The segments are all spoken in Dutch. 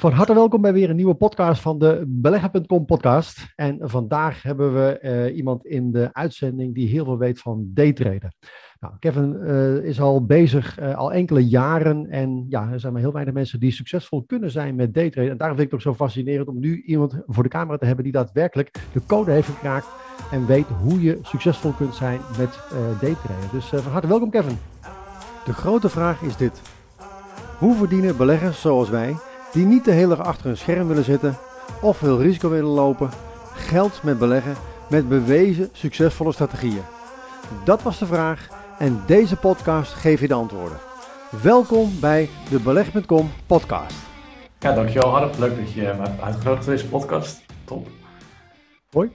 Van harte welkom bij weer een nieuwe podcast van de Beleggen.com podcast. En vandaag hebben we uh, iemand in de uitzending die heel veel weet van daytraden. Nou, Kevin uh, is al bezig uh, al enkele jaren en ja, er zijn maar heel weinig mensen die succesvol kunnen zijn met daytraden. En daarom vind ik het ook zo fascinerend om nu iemand voor de camera te hebben die daadwerkelijk de code heeft gekraakt en weet hoe je succesvol kunt zijn met daytraden. Dus van harte welkom Kevin. De grote vraag is dit. Hoe verdienen beleggers zoals wij die niet de hele dag achter een scherm willen zitten of veel risico willen lopen, geld met beleggen met bewezen succesvolle strategieën? Dat was de vraag en deze podcast geeft je de antwoorden. Welkom bij de Beleg.com podcast. Ja, dankjewel Harp. Leuk dat je me hebt uitgenodigd voor deze podcast. Top. Hoi.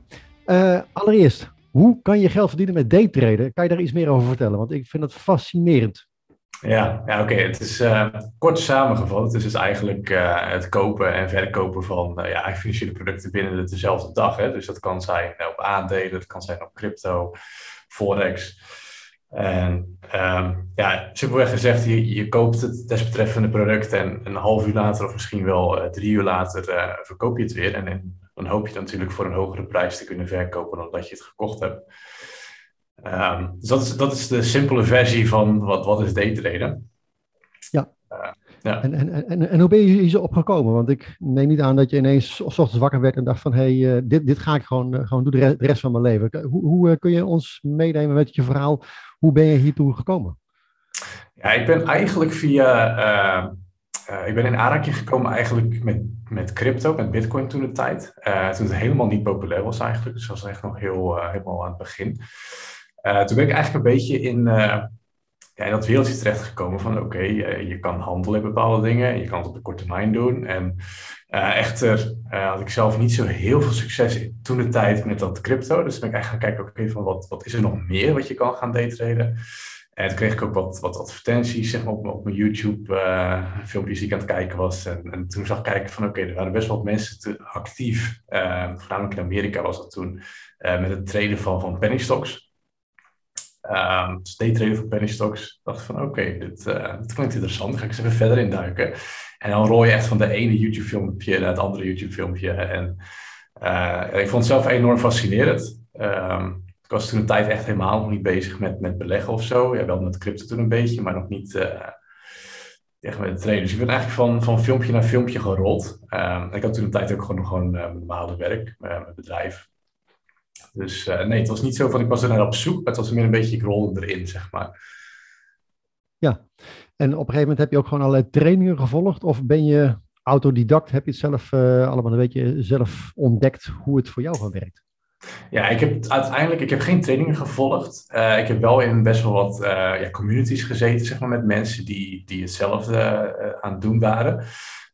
Uh, allereerst, hoe kan je geld verdienen met daytraden? Kan je daar iets meer over vertellen? Want ik vind het fascinerend. Ja, ja oké. Het is uh, kort samengevat. Het is dus eigenlijk uh, het kopen en verkopen van uh, ja, financiële producten binnen dezelfde dag. Hè? Dus dat kan zijn op aandelen, dat kan zijn op crypto, forex. En um, ja, simpelweg gezegd, je, koopt het desbetreffende product en een half uur later of misschien wel drie uur later verkoop je het weer. En, en dan hoop je natuurlijk voor een hogere prijs te kunnen verkopen dan dat je het gekocht hebt. Um, dus dat is, dat is de simpele versie van wat, wat is daytraden. Ja. Uh, ja. En, en, en, en hoe ben je hier zo opgekomen? Want ik neem niet aan dat je ineens s ochtends wakker werd en dacht van hé, hey, uh, dit, dit ga ik gewoon, uh, gewoon doen de rest van mijn leven. Hoe, hoe kun je ons meenemen met je verhaal? Hoe ben je hiertoe gekomen? Ja, ik ben eigenlijk via ik ben in aanraking gekomen eigenlijk met, met crypto, met bitcoin toen de tijd. Toen het helemaal niet populair was eigenlijk. Dus dat was echt nog heel, helemaal aan het begin. Toen ben ik eigenlijk een beetje in, in dat wereldje terechtgekomen van oké, okay, je kan handelen in bepaalde dingen. Je kan het op de korte termijn doen. En echter had ik zelf niet zo heel veel succes in toen de tijd met dat crypto. Dus ben ik eigenlijk gaan kijken, oké, van wat, wat is er nog meer wat je kan gaan daytraden. En toen kreeg ik ook wat, wat advertenties zeg maar, op, mijn YouTube, uh, filmpjes die ik aan het kijken was. En, en toen zag ik kijken van oké, er waren best wel mensen te, actief, voornamelijk in Amerika was dat toen, met het traden van, van penny stocks. Um, dus van penny stocks. dacht van oké, okay, dit, dit klinkt interessant, dan ga ik eens even verder induiken. En dan rol je echt van de ene YouTube filmpje naar het andere YouTube filmpje. En ik vond het zelf enorm fascinerend. Um, ik was toen een tijd echt helemaal nog niet bezig met, met beleggen of zo. Ja, wel met crypto toen een beetje, maar nog niet uh, echt met traden. Dus ik ben eigenlijk van, van filmpje naar filmpje gerold. Uh, ik had toen een tijd ook gewoon, gewoon mijn normale werk, mijn bedrijf. Dus nee, het was niet zo van ik was er naar op zoek, maar het was meer een beetje ik rolde erin, zeg maar. Ja, en op een gegeven moment heb je ook gewoon allerlei trainingen gevolgd? Of ben je autodidact, heb je het zelf allemaal een beetje zelf ontdekt hoe het voor jou gewoon werkt? Ja, ik heb uiteindelijk ik heb geen trainingen gevolgd. Uh, ik heb wel in best wel wat uh, ja, communities gezeten, zeg maar, met mensen die, die hetzelfde uh, aan het doen waren.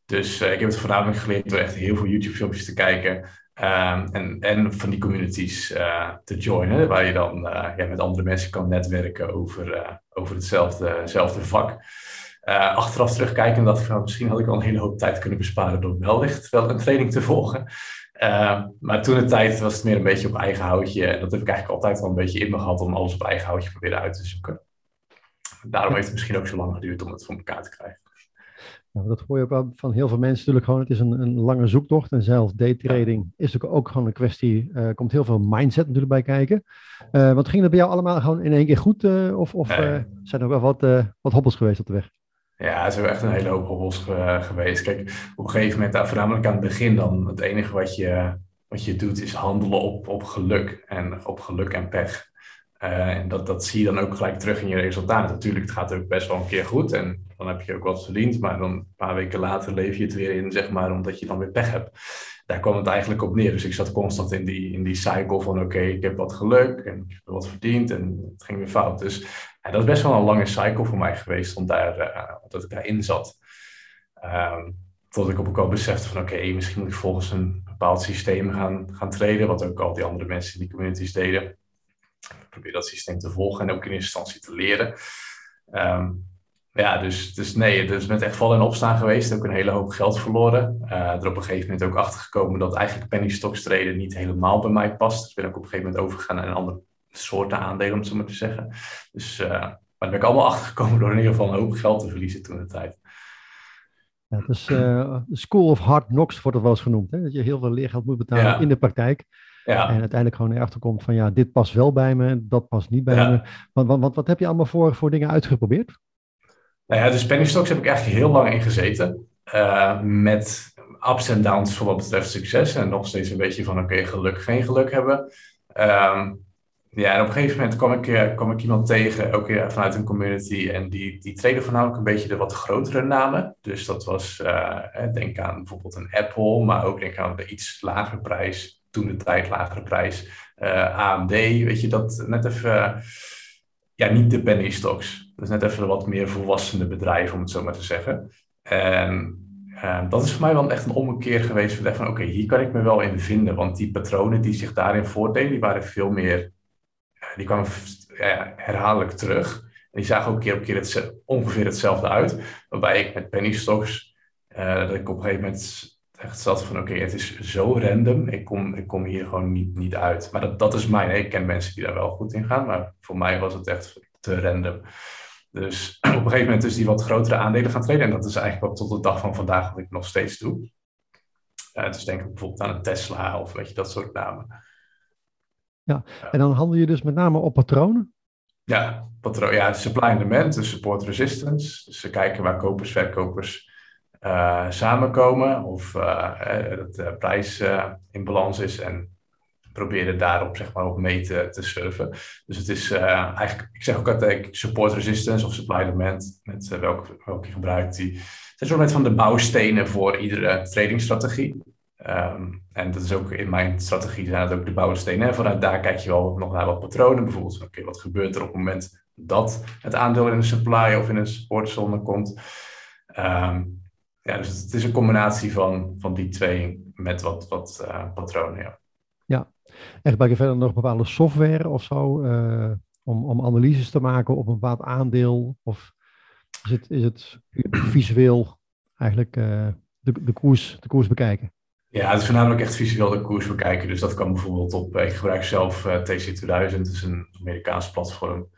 Dus ik heb het voornamelijk geleerd door echt heel veel YouTube-filmpjes te kijken. Um, en, en van die communities te joinen, waar je dan ja, met andere mensen kan netwerken over, over hetzelfde, vak. achteraf terugkijken ik van misschien had ik al een hele hoop tijd kunnen besparen door wellicht wel een training te volgen. Uh, maar toen de tijd was het meer een beetje op eigen houtje. En dat heb ik eigenlijk altijd wel een beetje in me gehad om alles op eigen houtje proberen uit te zoeken. Daarom heeft het misschien ook zo lang geduurd om het voor elkaar te krijgen. Nou, dat hoor je ook wel van heel veel mensen natuurlijk gewoon. Het is een, een lange zoektocht. En zelfs daytrading ja. is natuurlijk ook gewoon een kwestie. Er uh, komt heel veel mindset natuurlijk bij kijken. Uh, want ging dat bij jou allemaal gewoon in één keer goed? Uh, of of zijn er wel wat, wat hobbels geweest op de weg? Ja, het is echt een hele hoop hobbels geweest. Kijk, op een gegeven moment, voornamelijk aan het begin dan, het enige wat je, wat je doet is handelen op, op geluk en op geluk en pech. Uh, en dat, dat zie je dan ook gelijk terug in je resultaten. Natuurlijk, het gaat ook best wel een keer goed en dan heb je ook wat verdiend, maar dan een paar weken later leef je het weer in, zeg maar, omdat je dan weer pech hebt. Daar kwam het eigenlijk op neer. Dus ik zat constant in die, in die cycle van oké, ik heb wat geluk en ik heb wat verdiend en het ging weer fout. Dus ja, dat is best wel een lange cycle voor mij geweest, om daar, uh, dat ik daarin zat. Um, tot ik op ook al besefte van oké, misschien moet ik volgens een bepaald systeem gaan, gaan treden, wat ook al die andere mensen in die communities deden. Ik probeer dat systeem te volgen en ook in eerste instantie te leren. Um, ja, dus, dus nee, dus met echt vallen en opstaan geweest. Ook een hele hoop geld verloren. Uh, er op een gegeven moment ook achter gekomen dat eigenlijk penny stocks traden niet helemaal bij mij past. Dus ben ik op een gegeven moment overgegaan naar een andere soorten aandelen, om het zo maar te zeggen. Dus, uh, maar daar ben ik allemaal achter gekomen door in ieder geval een hoop geld te verliezen toen de tijd. Ja, het is uh, School of Hard Knocks wordt het wel eens genoemd. Hè? Dat je heel veel leergeld moet betalen in de praktijk. Ja. En uiteindelijk gewoon erachter komt van ja, dit past wel bij me, dat past niet bij me. Want, want, wat, wat heb je allemaal voor, voor dingen uitgeprobeerd? Nou ja, de penny stocks heb ik eigenlijk heel lang in gezeten. Uh, met ups en downs voor wat betreft succes. En nog steeds een beetje van oké, geluk, geen geluk hebben. Um, ja, en op een gegeven moment kwam ik, uh, kwam ik iemand tegen, ook vanuit een community. En die, die treden voornamelijk een beetje de wat grotere namen. Dus dat was, denk aan bijvoorbeeld een Apple, maar ook denk aan de iets lagere prijs. Toen de tijd lagere prijs. AMD, weet je, dat net even ja, niet de penny stocks. Dus net even wat meer volwassene bedrijven, om het zo maar te zeggen. En uh, dat is voor mij wel echt een ommekeer geweest. Van, oké, hier kan ik me wel in vinden. Want die patronen die zich daarin voordeden, die waren veel meer... Uh, die kwamen herhaaldelijk terug. En die zagen ook keer op keer ongeveer hetzelfde uit. Waarbij ik met penny stocks, dat ik op een gegeven moment echt zat van oké, het is zo random. Ik kom, ik kom hier gewoon niet, niet uit. Maar dat, dat is mijn. Ik ken mensen die daar wel goed in gaan. Maar voor mij was het echt te random. Dus op een gegeven moment is die wat grotere aandelen gaan treden. En dat is eigenlijk ook tot de dag van vandaag wat ik nog steeds doe. Uh, dus denk ik bijvoorbeeld aan een Tesla of weet je, dat soort namen. Ja, en dan handel je dus met name op patronen? Ja, patroon, ja supply and demand, dus support resistance. Dus ze kijken waar kopers, verkopers uh, samenkomen of uh, dat de prijs in balans is en proberen daarop zeg maar, op mee te, surfen. Dus het is eigenlijk, ik zeg ook altijd support resistance of supply demand, met welke, welke je gebruikt. Die zijn soort van de bouwstenen voor iedere tradingstrategie. Um, en dat is ook in mijn strategie zijn het ook de bouwstenen. En vanuit daar kijk je wel nog naar wat patronen. Bijvoorbeeld, oké, wat gebeurt er op het moment dat het aandeel in een supply of in een supportzone komt. Um, ja, dus het is een combinatie van, van die twee met wat, wat uh, patronen. Ja. ja, en gebruik je verder nog bepaalde software of zo uh, om, om analyses te maken op een bepaald aandeel? Of is het, is het visueel eigenlijk uh, de, de, koers, de koers bekijken? Ja, het is voornamelijk echt visueel de koers bekijken. Dus dat kan bijvoorbeeld op, ik gebruik zelf TC2000, dat is een Amerikaans platform.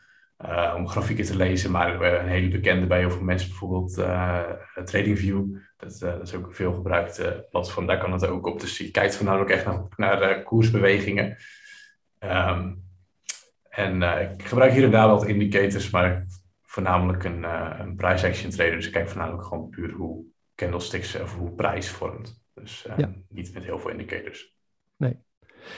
Uh, om grafieken te lezen, maar een hele bekende bij heel veel mensen bijvoorbeeld uh, TradingView. Dat, uh, dat, is ook een veel gebruikte platform, daar kan het ook op. Dus je kijkt voornamelijk echt naar, naar koersbewegingen. Um, en ik gebruik hier en daar wat indicators, maar voornamelijk een, een price action trader. Dus ik kijk voornamelijk gewoon puur hoe candlesticks of hoe prijs vormt. Dus ja. niet met heel veel indicators. Nee,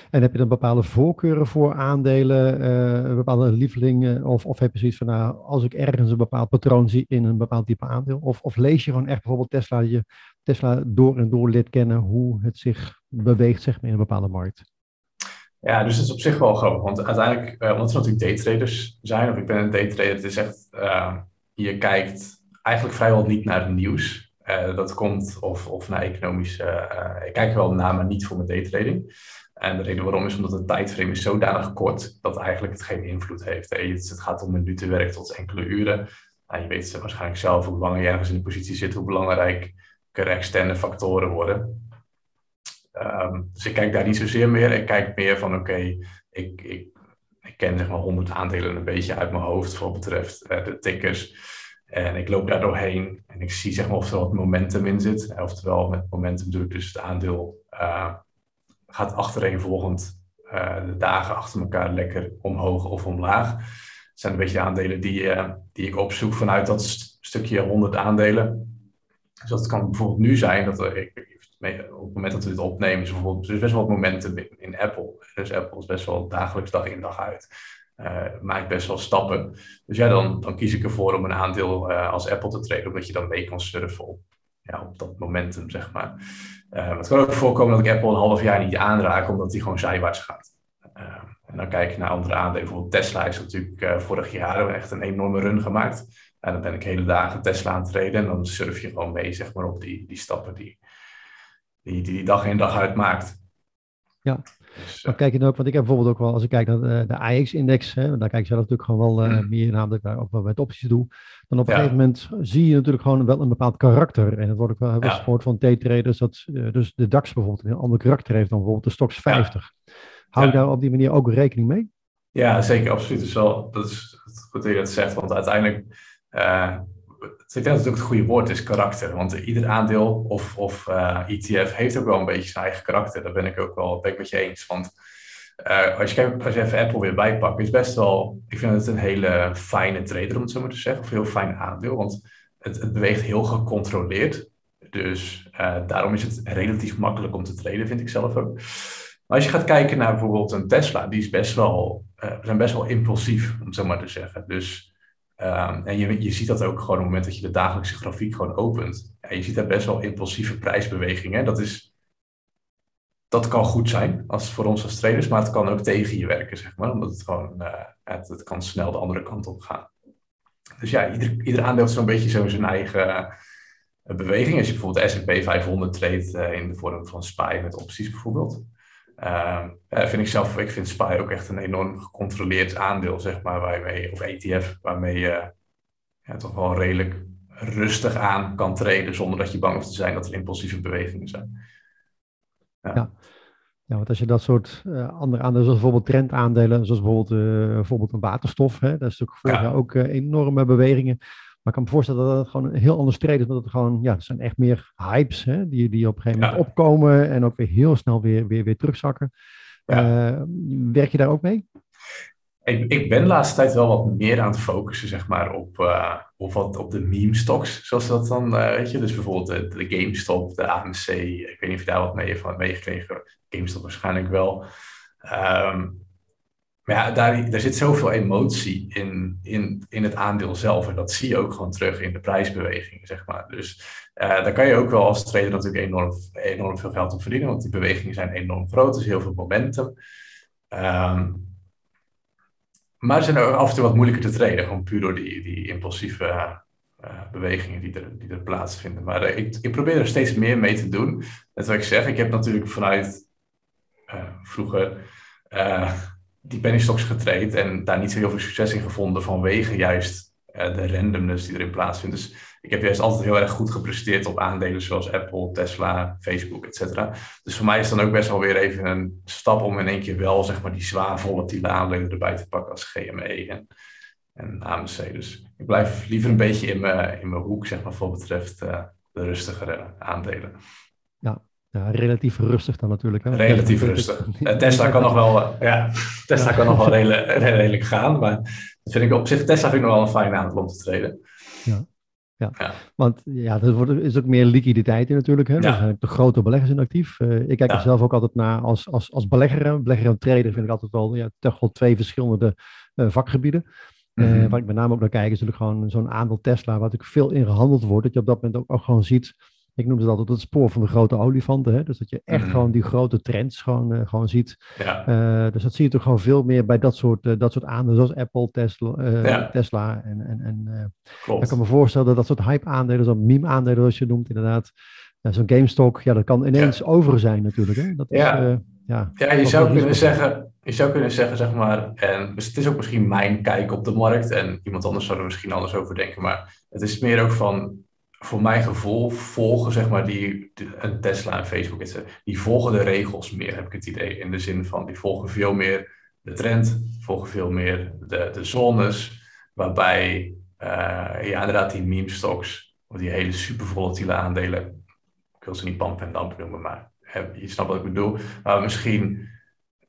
en heb je dan bepaalde voorkeuren voor aandelen, uh, bepaalde lievelingen? Of, of heb je zoiets van, nou, als ik ergens een bepaald patroon zie in een bepaald type aandeel? Of, of lees je gewoon echt bijvoorbeeld Tesla, je Tesla door en door lid kennen hoe het zich beweegt zeg maar, in een bepaalde markt? Ja, dus dat is op zich wel grappig. Want uiteindelijk, uh, omdat we natuurlijk daytraders zijn, of ik ben een daytrader, het is echt, uh, je kijkt eigenlijk vrijwel niet naar het nieuws. Dat komt, of, of naar economische, ik kijk wel naar, maar niet voor mijn daytrading. En de reden waarom is omdat het tijdframe is zodanig kort dat eigenlijk het geen invloed heeft. Het gaat om minuten werk tot enkele uren. Nou, je weet waarschijnlijk zelf hoe langer je ergens in de positie zit, hoe belangrijker externe factoren worden. Um, dus ik kijk daar niet zozeer meer. Ik kijk meer van oké, ik, ik, ik, ken zeg maar 100 aandelen een beetje uit mijn hoofd voor wat betreft uh, de tickers. En ik loop daar doorheen en ik zie zeg maar of er wat momentum in zit. Oftewel met momentum bedoel ik dus het aandeel uh, gaat achtereenvolgend uh, de dagen achter elkaar lekker omhoog of omlaag. Het zijn een beetje de aandelen die, uh, die ik opzoek vanuit dat st stukje 100 aandelen. Dus dat kan bijvoorbeeld nu zijn dat ik, op het moment dat we dit opnemen, is bijvoorbeeld er is best wel momentum in, in, Apple. Dus Apple is best wel dagelijks dag in dag uit. Uh, maakt best wel stappen. Dus ja, dan, dan kies ik ervoor om een aandeel als Apple te treden, omdat je dan mee kan surfen op, ja, op dat momentum, zeg maar. Uh, het kan ook voorkomen dat ik Apple een half jaar niet aanraak, omdat die gewoon zijwaarts gaat. Uh, en dan kijk ik naar andere aandelen. Bijvoorbeeld Tesla is natuurlijk uh, vorig jaar echt een enorme run gemaakt. En dan ben ik hele dagen Tesla aan het treden. En dan surf je gewoon mee zeg maar, op die, die stappen die, die, die, die dag in dag uit maakt. Ja, dus, maar kijk je dan ook, want ik heb bijvoorbeeld ook wel, als ik kijk naar de, de AX-index, daar kijk ik zelf natuurlijk gewoon wel uh, mm. meer namelijk daar ook wel met opties doe. Dan op een gegeven moment zie je natuurlijk gewoon wel een bepaald karakter. En dat wordt ook wel ja. gehoord van T-traders, dat uh, dus de DAX bijvoorbeeld een ander karakter heeft dan bijvoorbeeld de Stox 50. Ja. Hou je daar op die manier ook rekening mee? Ja, zeker, absoluut. Dus wel, dat is goed dat je dat zegt, want uiteindelijk uh, ik denk dat het ook het goede woord is, karakter. Want ieder aandeel of, of ETF e heeft ook wel een beetje zijn eigen karakter. Daar ben ik ook wel ben ik met je eens. Want uh, als, je als je even Apple weer bijpakt, is best wel, ik vind het een hele fijne trader om het zo maar te zeggen, of een heel fijn aandeel, want het, het beweegt heel gecontroleerd. Dus uh, daarom is het relatief makkelijk om te traden, vind ik zelf ook. Maar als je gaat kijken naar bijvoorbeeld een Tesla, die is best wel, uh, zijn best wel impulsief, om het zo maar te zeggen. Dus, um, en je, je ziet dat ook gewoon op het moment dat je de dagelijkse grafiek gewoon opent. Ja, je ziet daar best wel impulsieve prijsbewegingen. Dat is dat kan goed zijn als, voor ons als traders, maar het kan ook tegen je werken, zeg maar. Omdat het gewoon, uh, het, kan snel de andere kant op gaan. Dus ja, ieder, ieder aandeel heeft zo'n beetje zo zijn eigen uh, beweging. Als je bijvoorbeeld de S&P 500 treedt uh, in de vorm van SPY met opties bijvoorbeeld. Uh, vind ik zelf, ik vind SPY ook echt een enorm gecontroleerd aandeel, zeg maar, waarmee, of ETF, waarmee je ja, toch wel redelijk rustig aan kan treden zonder dat je bang hoeft te zijn dat er impulsieve bewegingen zijn. Ja. ja. want als je dat soort uh, andere aandelen, zoals bijvoorbeeld trendaandelen, zoals bijvoorbeeld, uh, bijvoorbeeld een waterstof, hè, dat is natuurlijk vorig jaar ook uh, enorme bewegingen. Maar ik kan me voorstellen dat het gewoon een heel ander streed is, omdat het gewoon, ja, het zijn echt meer hypes hè, die, die op een gegeven moment opkomen en ook weer heel snel weer, weer, weer terugzakken. werk je daar ook mee? Ik, ik ben de laatste tijd wel wat meer aan het focussen, zeg maar, op, uh, op, wat, op de meme stocks, zoals dat dan, uh, weet je. Dus bijvoorbeeld de, de, GameStop, de AMC, ik weet niet of je daar wat mee van meegekregen. GameStop waarschijnlijk wel. Um, maar ja, daar, daar zit zoveel emotie in, in, in het aandeel zelf. En dat zie je ook gewoon terug in de prijsbewegingen, zeg maar. Dus uh, daar kan je ook wel als trader natuurlijk enorm, enorm veel geld op verdienen, want die bewegingen zijn enorm groot. Er is heel veel momentum. Um, maar ze zijn af en toe wat moeilijker te traden, gewoon puur door die, die impulsieve uh, bewegingen die er, die er plaatsvinden. Maar uh, ik, ik probeer er steeds meer mee te doen. Net wat ik zeg, ik heb natuurlijk vanuit vroeger die penny stocks getraind en daar niet zo heel veel succes in gevonden vanwege juist de randomness die erin plaatsvindt. Dus ik heb juist altijd heel erg goed gepresteerd op aandelen zoals Apple, Tesla, Facebook, et cetera. Dus voor mij is dan ook best wel weer even een stap om in één keer wel zeg maar, die zwaar volatiele aandelen erbij te pakken als GME en, AMC. Dus ik blijf liever een beetje in mijn, in mijn hoek, zeg maar, voor betreft uh, de rustigere aandelen. Ja, ja, relatief rustig dan natuurlijk. Hè? Relatief rustig. Tesla kan nog wel, uh, ja, Tesla kan nog wel redelijk, redelijk gaan, maar dat vind ik op zich, Tesla vind ik nog wel een fijn aandeel om te treden. Ja. Ja. want ja, er is ook meer liquiditeit in natuurlijk. Hè? Ja. Er zijn de grote beleggers in actief. Uh, ik kijk er zelf ook altijd naar als, als, als belegger. Belegger en trader vind ik altijd wel, ja, toch wel twee verschillende uh, vakgebieden. Mm -hmm. uh, waar ik met name ook naar kijk is natuurlijk gewoon zo'n aandeel Tesla, waar natuurlijk veel in gehandeld wordt. Dat je op dat moment ook, ook gewoon ziet ik noem het altijd het spoor van de grote olifanten. Hè? Dus dat je echt mhm. gewoon die grote trends gewoon, uh, gewoon ziet. Ja. Uh, dus dat zie je toch gewoon veel meer bij dat soort, uh, dat soort aandelen, zoals Apple, Tesla, ja. Tesla. En, en, en ik kan me voorstellen dat dat soort hype aandelen, zo'n meme aandelen zoals je noemt, inderdaad. zo'n GameStop, ja, dat kan ineens ja. over zijn natuurlijk. Hè? Dat ja. Is, ja, ja, je zou kunnen zeggen, je zou kunnen zeggen, zeg maar, en dus het is ook misschien mijn kijk op de markt en iemand anders zou er misschien anders over denken, maar het is meer ook van, voor mijn gevoel volgen zeg maar die, een Tesla en Facebook, die volgen de regels meer, heb ik het idee. In de zin van, die volgen veel meer de trend, volgen veel meer de, de zones, waarbij uh, ja, inderdaad die meme stocks, of die hele super volatiele aandelen, ik wil ze niet pump en dump noemen, maar je snapt wat ik bedoel, maar misschien,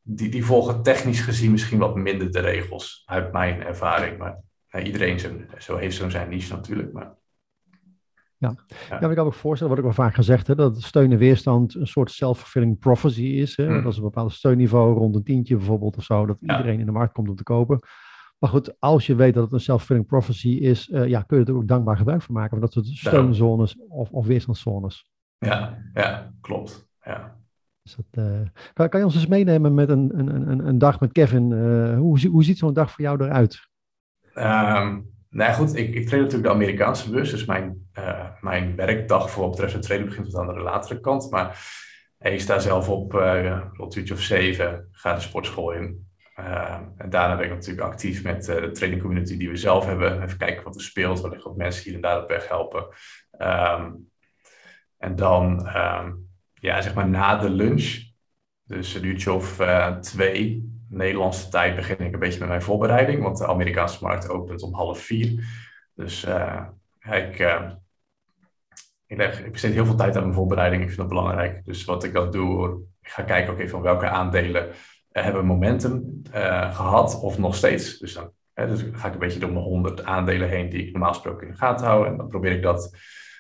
die, die volgen technisch gezien misschien wat minder de regels, uit mijn ervaring. Maar iedereen zo, zo heeft zo'n zijn niche natuurlijk, maar... Ja. ja, ik kan me voorstellen, wat ik wel vaak gezegd heb, dat steun en weerstand een soort self-fulfilling prophecy is. Hè? Mm. Dat is een bepaald steunniveau rond een tientje bijvoorbeeld of zo, dat iedereen in de markt komt om te kopen. Maar goed, als je weet dat het een self-fulfilling prophecy is, uh, ja, kun je er ook dankbaar gebruik van maken van dat soort steunzones of, of weerstandszones. Ja, ja, klopt. Ja. Dus dat, uh, kan, kan, je ons eens meenemen met een, een, een, een dag met Kevin? Uh, hoe, hoe ziet zo'n dag voor jou eruit? Um, nou goed, ik, ik train natuurlijk de Amerikaanse beurs, dus mijn, uh, mijn werkdag voor wat betreft het trainen begint tot aan de latere kant. Maar hey, ik sta zelf op uh, rond uurtje of zeven, ga de sportschool in. Uh, en daarna ben ik natuurlijk actief met de training community die we zelf hebben. Even kijken wat er speelt, wellicht wat mensen hier en daar op weg helpen. Um, en dan, um, ja, zeg maar na de lunch, dus een uurtje of twee, Nederlandse tijd begin ik een beetje met mijn voorbereiding, want de Amerikaanse markt opent om half vier. Dus uh, ik, ik, leg, ik besteed heel veel tijd aan mijn voorbereiding. Ik vind dat belangrijk. Dus wat ik dan doe, ik ga kijken van welke aandelen hebben momentum gehad of nog steeds. Dus dan, dus ga ik een beetje door mijn 100 aandelen heen die ik normaal gesproken in de gaten hou. En dan probeer ik dat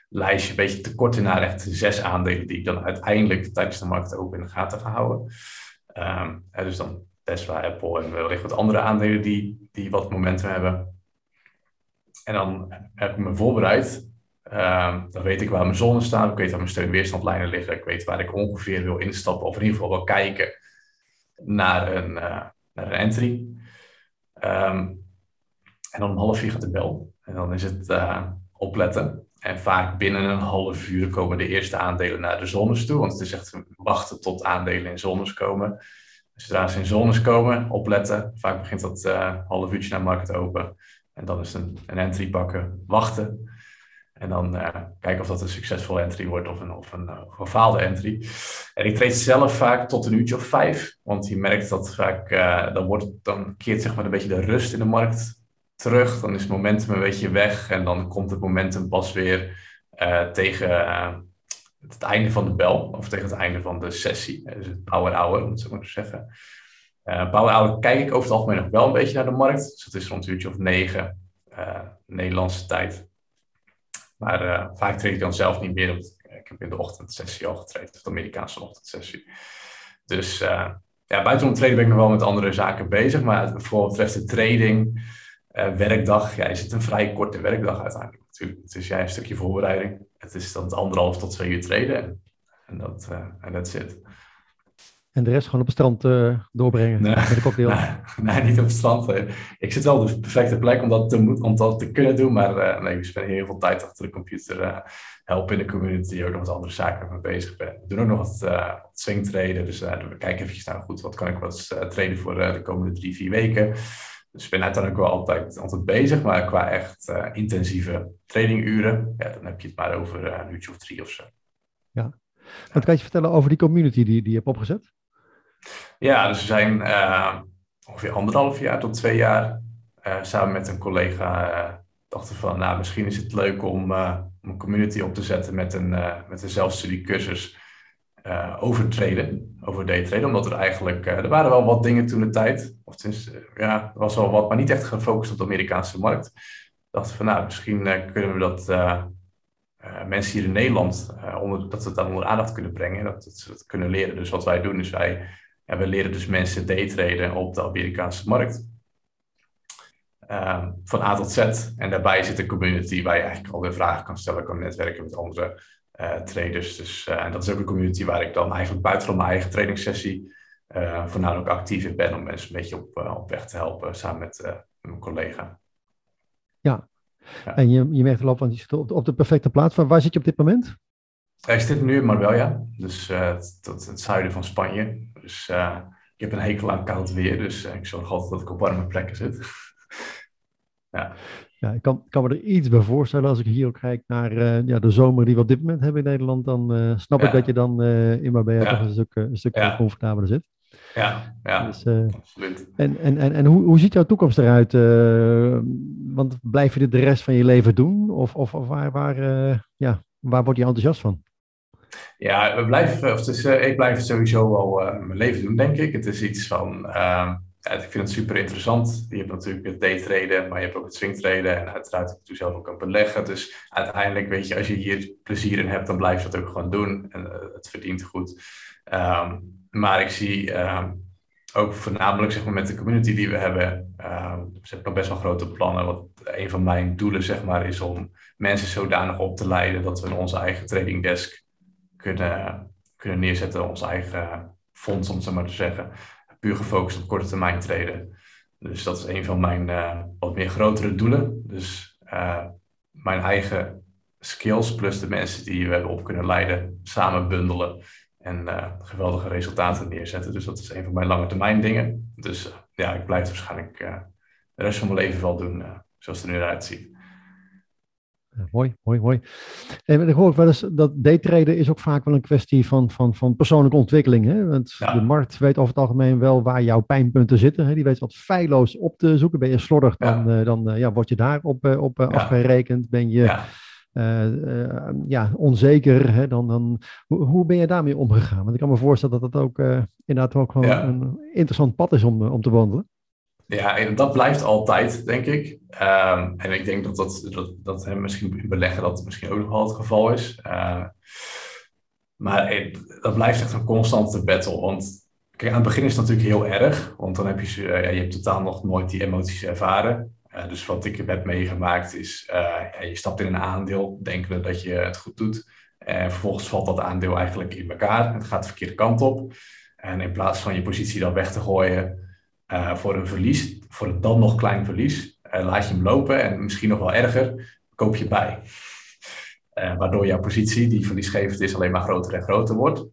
lijstje een beetje te korten naar echt zes aandelen die ik dan uiteindelijk tijdens de markt ook in de gaten ga houden. Um, dus dan Tesla, Apple en wellicht wat andere aandelen die, die wat momentum hebben. En dan heb ik me voorbereid. Um, dan weet ik waar mijn zones staan. Ik weet waar mijn steun-weerstandlijnen liggen. Ik weet waar ik ongeveer wil instappen. Of in ieder geval wil kijken naar een, uh, naar een entry. Um, en dan om half vier gaat de bel. En dan is het uh, opletten. En vaak binnen een half uur komen de eerste aandelen naar de zones toe. Want het is echt wachten tot aandelen in zones komen. Zodra ze in zones komen, opletten. Vaak begint dat uh, half uurtje naar markt open. En dan is een, een entry pakken, wachten. En dan uh, kijken of dat een succesvolle entry wordt of een, of een uh, gefaalde entry. En ik treed zelf vaak tot een uurtje of vijf. Want je merkt dat vaak, dan, wordt, dan keert zeg maar een beetje de rust in de markt terug. Dan is het momentum een beetje weg. En dan komt het momentum pas weer tegen het einde van de bel, of tegen het einde van de sessie. Dus het power hour, om het zo maar zeggen. Uh, power hour kijk ik over het algemeen nog wel een beetje naar de markt. Dus dat is rond een uurtje of negen uh, Nederlandse tijd. Maar uh, vaak treed ik dan zelf niet meer, want ik heb in de ochtendsessie al getraind, de Amerikaanse ochtendsessie. Dus ja, buitenom traden ben ik nog wel met andere zaken bezig, maar voor wat betreft de trading, werkdag, ja, is het een vrij korte werkdag uiteindelijk natuurlijk. Het is jij een stukje voorbereiding. Het is dan anderhalf tot twee uur treden. En dat uh, en that's it. En de rest gewoon op het strand uh, doorbrengen nee, met de cocktail? Nee, niet op het strand. Ik zit wel op de perfecte plek om dat te, om dat te kunnen doen. Maar uh, nee, we spenden heel veel tijd achter de computer. Uh, helpen in de community. Ook nog wat andere zaken ik mee bezig ben. We doen ook nog wat, wat swing traden. Dus we kijken eventjes naar goed. Wat kan ik wat traden voor de komende drie, vier weken. Dus ik ben uiteindelijk wel altijd, altijd bezig, maar qua echt uh, intensieve traininguren, ja, dan heb je het maar over uh, een uurtje of drie of zo. Ja. Wat kan je vertellen over die community die, die je hebt opgezet? Ja, dus we zijn uh, ongeveer anderhalf jaar tot twee jaar samen met een collega dachten van, nou, misschien is het leuk om, om een community op te zetten met een, met een zelfstudiecursus uh, over traden, over daytraden, omdat er eigenlijk, uh, er waren wel wat dingen toen de tijd, of sinds, uh, ja, er was wel wat, maar niet echt gefocust op de Amerikaanse markt. Dachten van, nou, misschien kunnen we dat mensen hier in Nederland, onder, dat we het onder aandacht kunnen brengen, dat, ze dat kunnen leren. Dus wat wij doen is wij, ja, leren dus mensen daytraden op de Amerikaanse markt. van A tot Z. En daarbij zit een community waar je eigenlijk alweer vragen kan stellen, kan netwerken met andere uh, traders. Dus, uh, en dat is ook een community waar ik dan eigenlijk buiten mijn eigen trainingssessie uh, voornamelijk actief in ben om mensen een beetje op, op weg te helpen samen met mijn collega. Ja, ja. en je, je merkt wel op, want je zit op, op de perfecte plaats. Waar, waar zit je op dit moment? Ik zit nu in Marbella, dus tot het zuiden van Spanje. Dus ik heb een hekel aan koud weer, dus ik zorg altijd dat ik op warme plekken zit. ja. Ja, ik kan, kan me er iets bij voorstellen als ik hier ook kijk naar uh, ja, de zomer die we op dit moment hebben in Nederland. Dan uh, snap ja. ik dat je dan uh, in Marbella ja. toch een stuk, een stuk ja. comfortabeler zit. Ja, ja dus, absoluut. En, en, en, en hoe, hoe ziet jouw toekomst eruit? want blijf je dit de rest van je leven doen? Of, of, of waar, waar, ja, waar word je enthousiast van? Ja, we blijven, of dus, ik blijf sowieso wel mijn leven doen, denk ik. Het is iets van ehm, ik vind het super interessant. Je hebt natuurlijk het daytraden, maar je hebt ook het swingtraden. En uiteraard heb je zelf ook kan beleggen. Dus uiteindelijk weet je, als je hier plezier in hebt, dan blijf je dat ook gewoon doen. En uh, het verdient goed. Um, maar ik zie um, ook voornamelijk zeg maar, met de community die we hebben. Um, we hebben nog best wel grote plannen. Wat een van mijn doelen zeg maar, is om mensen zodanig op te leiden dat we onze eigen trading desk kunnen, kunnen neerzetten. Ons eigen fonds, om zo maar te zeggen puur gefocust op korte termijn treden. Dus dat is een van mijn uh, wat meer grotere doelen. Dus uh, mijn eigen skills plus de mensen die we hebben op kunnen leiden, samen bundelen en uh, geweldige resultaten neerzetten. Dus dat is een van mijn lange termijn dingen. Dus ja, ik blijf waarschijnlijk de rest van mijn leven wel doen zoals het er nu eruit ziet. mooi, mooi, mooi. En ik hoor ook wel eens dat daytraden is ook vaak wel een kwestie van, van, van persoonlijke ontwikkeling. Hè? Want de markt weet over het algemeen wel waar jouw pijnpunten zitten. Hè? Die weet wat feilloos op te zoeken. Ben je slordig, dan, ja. dan ja, word je daar op, op afgerekend. Ben je ja, onzeker, hè, dan, dan, hoe, hoe, ben je daarmee omgegaan? Want ik kan me voorstellen dat dat ook uh, inderdaad ook wel een interessant pad is om, om te wandelen. Ja, en dat blijft altijd, denk ik. Um, en ik denk dat dat, dat, dat hè, misschien beleggen dat misschien ook nog wel het geval is. Uh, maar dat blijft echt een constante battle. Want kijk, aan het begin is het natuurlijk heel erg. Want dan heb je, ja, je hebt totaal nog nooit die emoties ervaren. Uh, dus wat ik heb meegemaakt is, je stapt in een aandeel, denken dat je het goed doet. En vervolgens valt dat aandeel eigenlijk in elkaar. Het gaat de verkeerde kant op. En in plaats van je positie dan weg te gooien uh, voor een verlies, voor een dan nog klein verlies, laat je hem lopen en misschien nog wel erger, koop je bij. waardoor jouw positie, die verliesgevend is, alleen maar groter en groter wordt.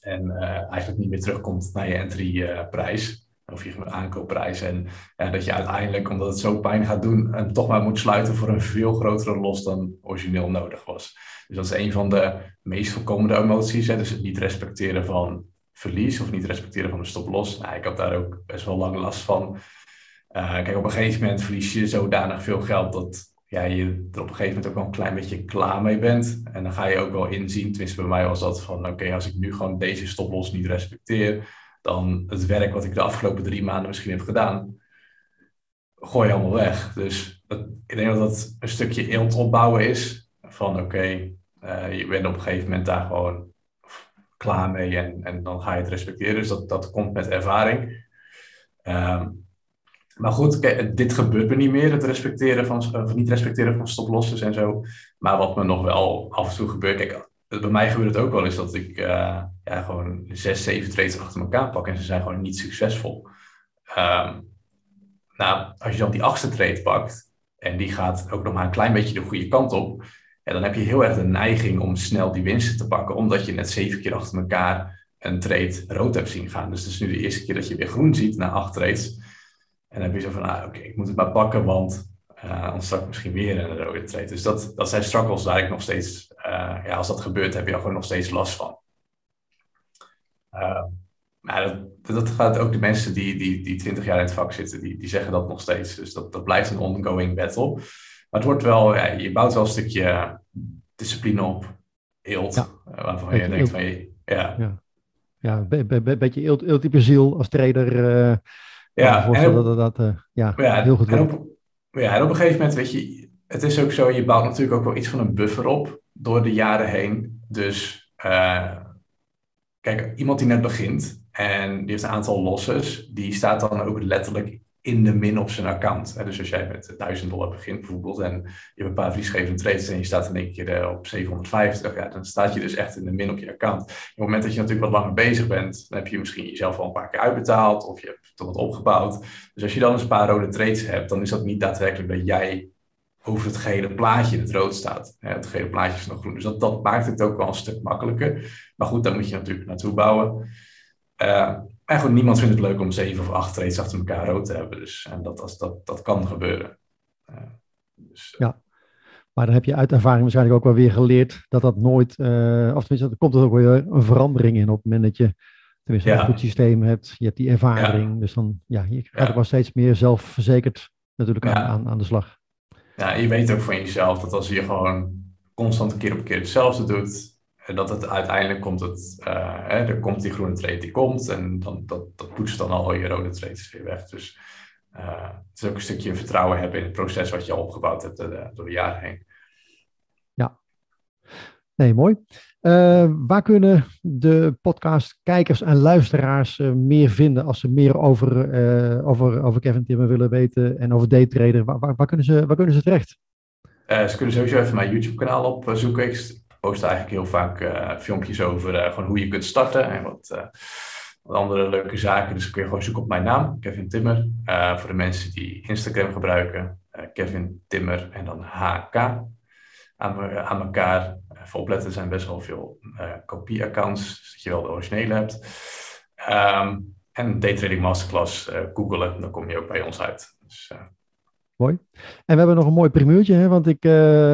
En eigenlijk niet meer terugkomt naar je entryprijs of je aankoopprijs. En dat je uiteindelijk, omdat het zo pijn gaat doen, en toch maar moet sluiten voor een veel grotere los dan origineel nodig was. Dus dat is een van de meest voorkomende emoties. Hè? Dus het niet respecteren van verlies of niet respecteren van de stoplos. Nou, ik had daar ook best wel lang last van. Uh, kijk, op een gegeven moment verlies je zodanig veel geld dat ja, je er op een gegeven moment ook wel een klein beetje klaar mee bent. En dan ga je ook wel inzien, tenminste bij mij was dat van oké, als ik nu gewoon deze stoplos niet respecteer, dan het werk wat ik de afgelopen drie maanden misschien heb gedaan, gooi je allemaal weg. Dus ik denk dat dat een stukje eelt opbouwen is. Van oké, uh, je bent op een gegeven moment daar gewoon klaar mee en, en dan ga je het respecteren. Dus dat, dat komt met ervaring. Um, maar goed, dit gebeurt me niet meer, het respecteren van, of niet respecteren van stoplossers en zo. Maar wat me nog wel af en toe gebeurt, bij mij gebeurt het ook wel eens dat ik uh, ja, gewoon zes, zeven trades achter elkaar pak en ze zijn gewoon niet succesvol. Um, nou, als je dan die achtste trade pakt en die gaat ook nog maar een klein beetje de goede kant op, ja, dan heb je heel erg de neiging om snel die winsten te pakken, omdat je net zeven keer achter elkaar een trade rood hebt zien gaan. Dus het is nu de eerste keer dat je weer groen ziet na acht trades. En dan heb je zo van, ah, oké, ik moet het maar pakken, want uh, anders ik misschien weer een rode trade. Dus dat, dat zijn struggles waar ik nog steeds, uh, ja, als dat gebeurt, heb je er gewoon nog steeds last van. Uh, maar dat, dat gaat ook de mensen die, die, die 20 jaar in het vak zitten, die, die zeggen dat nog steeds. Dus dat, dat blijft een ongoing battle. Maar het wordt wel, ja, je bouwt wel een stukje discipline op, eelt, ja. waarvan je denkt van je, ja. Ja, ja een beetje eelt, ziel als trader. ja, en op, dat, dat, ja, ja, heel goed. Ja, en op een gegeven moment, weet je, het is ook zo, je bouwt natuurlijk ook wel iets van een buffer op door de jaren heen. Dus uh, kijk, iemand die net begint en die heeft een aantal losses, die staat dan ook letterlijk in de min op zijn account. Dus als jij met 1000 dollar begint bijvoorbeeld en je hebt een paar verliesgevende trades en je staat in één keer eh, op 750, ja, dan staat je dus echt in de min op je account. Op het moment dat je natuurlijk wat langer bezig bent, dan heb je misschien jezelf al een paar keer uitbetaald of je hebt toch wat opgebouwd. Dus als je dan een paar rode trades hebt, dan is dat niet daadwerkelijk dat jij over het gele plaatje in het rood staat. Het gele plaatje is nog groen. Dus dat, maakt het ook wel een stuk makkelijker. Maar goed, daar moet je natuurlijk naartoe bouwen. Uh, maar goed, niemand vindt het leuk om zeven of acht trades achter elkaar rood te hebben. Dus en dat, als, dat, dat kan gebeuren. Uh, dus, uh. ja, maar dan heb je uit ervaring waarschijnlijk ook wel weer geleerd dat dat nooit, uh, of tenminste, er komt er ook weer een verandering in op het moment dat je tenminste ja. een goed systeem hebt. Je hebt die ervaring, ja. dus dan, ja, je gaat ja. wel steeds meer zelfverzekerd natuurlijk aan, aan, aan de slag. Ja, je weet ook van jezelf dat als je gewoon constant een keer op een keer hetzelfde doet, dat het uiteindelijk komt het, uh, hè, er komt die groene trade die komt en dan, dat, dat poetst dan al je rode trades weer weg. Dus uh, het is ook een stukje vertrouwen hebben in het proces wat je al opgebouwd hebt uh, door de jaren heen. Ja, nee, mooi. waar kunnen de podcastkijkers en luisteraars meer vinden als ze meer over, over, over Kevin Timmer willen weten en over daytrader? Waar, waar, waar, kunnen ze, waar kunnen ze terecht? ze kunnen sowieso even mijn YouTube kanaal opzoeken post eigenlijk heel vaak uh, filmpjes over uh, gewoon hoe je kunt starten en wat, uh, wat, andere leuke zaken. Dus kun je gewoon zoeken op mijn naam, Kevin Timmer. voor de mensen die Instagram gebruiken, Kevin Timmer en dan HK aan, aan elkaar. voor opletten zijn best wel veel kopie-accounts, zodat je wel de originele hebt. Um, en Daytrading Masterclass googelen, dan kom je ook bij ons uit. Dus, Mooi. En we hebben nog een mooi primeurtje, hè, want ik, uh,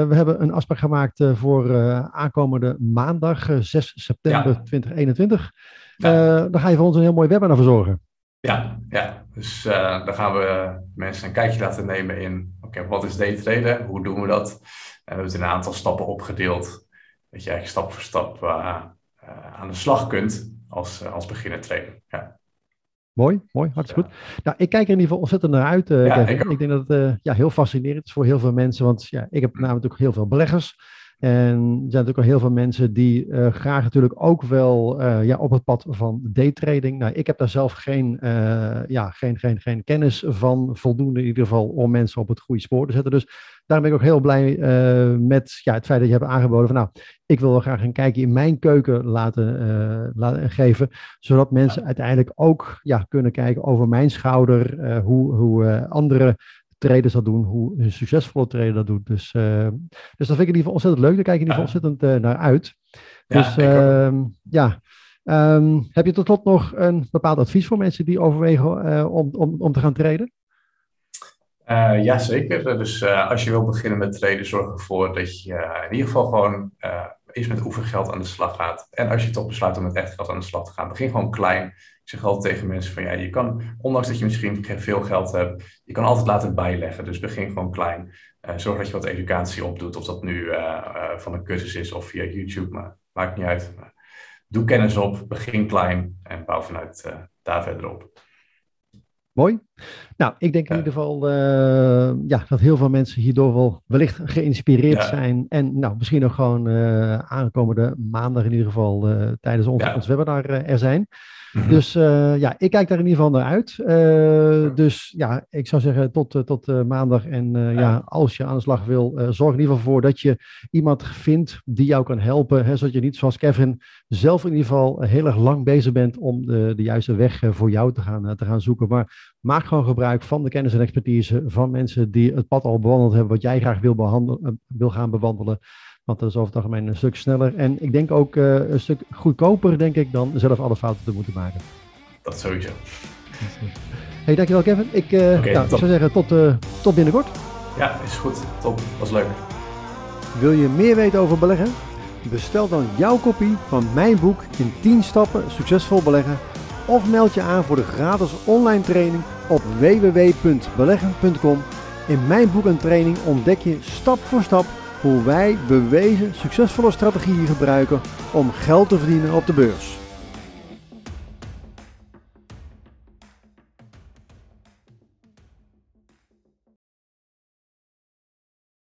we hebben een afspraak gemaakt uh, voor uh, aankomende maandag, 6 september ja. 2021. Ja. dan ga je voor ons een heel mooi webinar verzorgen. Ja, ja. dus dan gaan we mensen een kijkje laten nemen in, oké, wat is daytraden, hoe doen we dat? En we hebben het in een aantal stappen opgedeeld, dat je eigenlijk stap voor stap aan de slag kunt als, als beginner trader. Ja. Mooi, mooi, hartstikke goed. Nou, ik kijk er in ieder geval ontzettend naar uit. Uh, ja, ik, ik, denk dat het uh, ja, heel fascinerend is voor heel veel mensen. Want ja, ik heb namelijk ook heel veel beleggers. En er zijn natuurlijk al heel veel mensen die uh, graag natuurlijk ook wel uh, ja, op het pad van daytrading. Nou, ik heb daar zelf geen, uh, ja, geen, geen, geen kennis van, voldoende in ieder geval, om mensen op het goede spoor te zetten. Dus daarom ben ik ook heel blij met ja, het feit dat je hebt aangeboden van nou, ik wil wel graag een kijkje in mijn keuken laten, laten geven, zodat mensen uiteindelijk ook ja, kunnen kijken over mijn schouder, hoe, hoe andere traders dat doen, hoe een succesvolle trader dat doet. Dus, uh, dus dat vind ik in ieder geval ontzettend leuk. Daar kijk ik in ieder geval ontzettend uh, naar uit. Dus ja, uh, ja. Um, heb je tot slot nog een bepaald advies voor mensen die overwegen uh, om, om, om te gaan traden? Uh, ja, zeker. Dus als je wil beginnen met traden, zorg ervoor dat je in ieder geval gewoon eerst met oefengeld aan de slag gaat. En als je toch besluit om met echt geld aan de slag te gaan, begin gewoon klein. Ik zeg altijd tegen mensen van ja, je kan, ondanks dat je misschien veel geld hebt, je kan altijd laten bijleggen. Dus begin gewoon klein. zorg dat je wat educatie opdoet, of dat nu van een cursus is of via YouTube, maar maakt niet uit. doe kennis op, begin klein en bouw vanuit daar verder op. Mooi. Nou, ik denk in ieder geval uh, ja, dat heel veel mensen hierdoor wel wellicht geïnspireerd ja. zijn. En nou, misschien ook gewoon uh, aankomende maandag in ieder geval uh, tijdens ons, ja. ons webinar er zijn. Mm -hmm. Dus ja, ik kijk daar in ieder geval naar uit. dus ja, ik zou zeggen tot, tot maandag. En ja. ja. als je aan de slag wil, zorg in ieder geval voor dat je iemand vindt die jou kan helpen. Hè, zodat je niet zoals Kevin zelf in ieder geval heel erg lang bezig bent om de, de juiste weg voor jou te gaan, te gaan zoeken. Maar maak gewoon gebruik van de kennis en expertise van mensen die het pad al bewandeld hebben, wat jij graag wil, behandelen, wil gaan bewandelen. Want dat is over het algemeen een stuk sneller. En ik denk ook uh, een stuk goedkoper, denk ik, dan zelf alle fouten te moeten maken. Dat sowieso. Hey, dankjewel Kevin. Ik, uh, okay, nou, ik zou zeggen tot, uh, tot binnenkort. Ja, is goed. Top. Was leuk. Wil je meer weten over beleggen? Bestel dan jouw kopie van mijn boek in 10 stappen succesvol beleggen of meld je aan voor de gratis online training op www.beleggen.com. In mijn boek en training ontdek je stap voor stap hoe wij bewezen succesvolle strategieën gebruiken om geld te verdienen op de beurs.